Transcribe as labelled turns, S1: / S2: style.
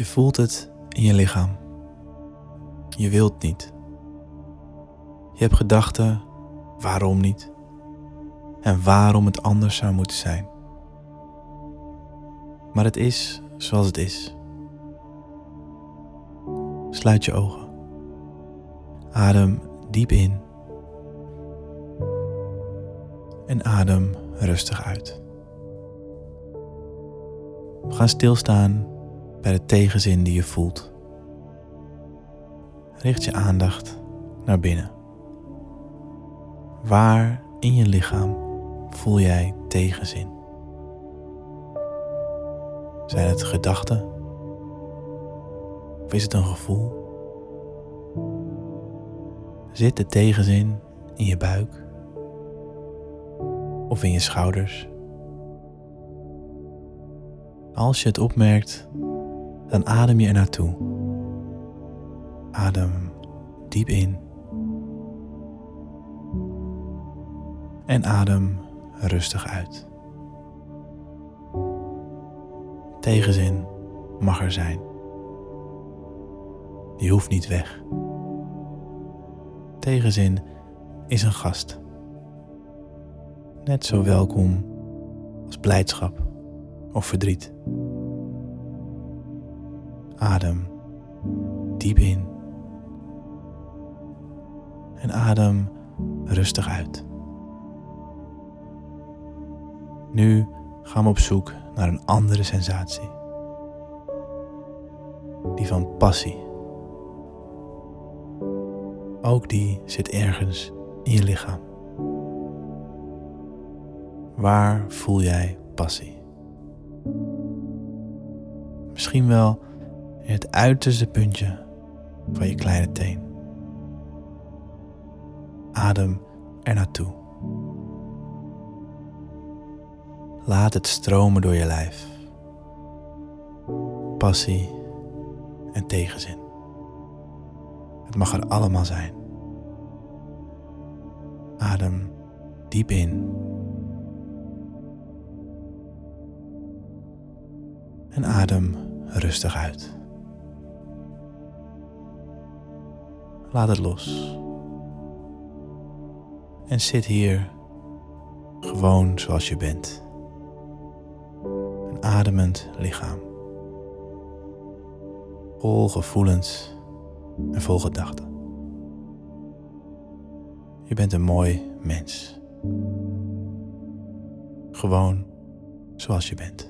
S1: Je voelt het in je lichaam. Je wilt niet. Je hebt gedachten waarom niet en waarom het anders zou moeten zijn. Maar het is zoals het is. Sluit je ogen. Adem diep in. En adem rustig uit. We gaan stilstaan bij de tegenzin die je voelt. Richt je aandacht naar binnen. Waar in je lichaam voel jij tegenzin? Zijn het gedachten? Of is het een gevoel? Zit de tegenzin in je buik? Of in je schouders? Als je het opmerkt, dan adem je er naartoe. Adem diep in. En adem rustig uit. Tegenzin mag er zijn. Die hoeft niet weg. Tegenzin is een gast. Net zo welkom als blijdschap of verdriet. Adem diep in en adem rustig uit. Nu gaan we op zoek naar een andere sensatie. Die van passie. Ook die zit ergens in je lichaam. Waar voel jij passie? Misschien wel in het uiterste puntje van je kleine teen. Adem er naartoe. Laat het stromen door je lijf. Passie en tegenzin. Het mag er allemaal zijn. Adem diep in. En adem rustig uit. Laat het los. En zit hier gewoon zoals je bent. Een ademend lichaam. Vol gevoelens en vol gedachten. Je bent een mooi mens. Gewoon zoals je bent.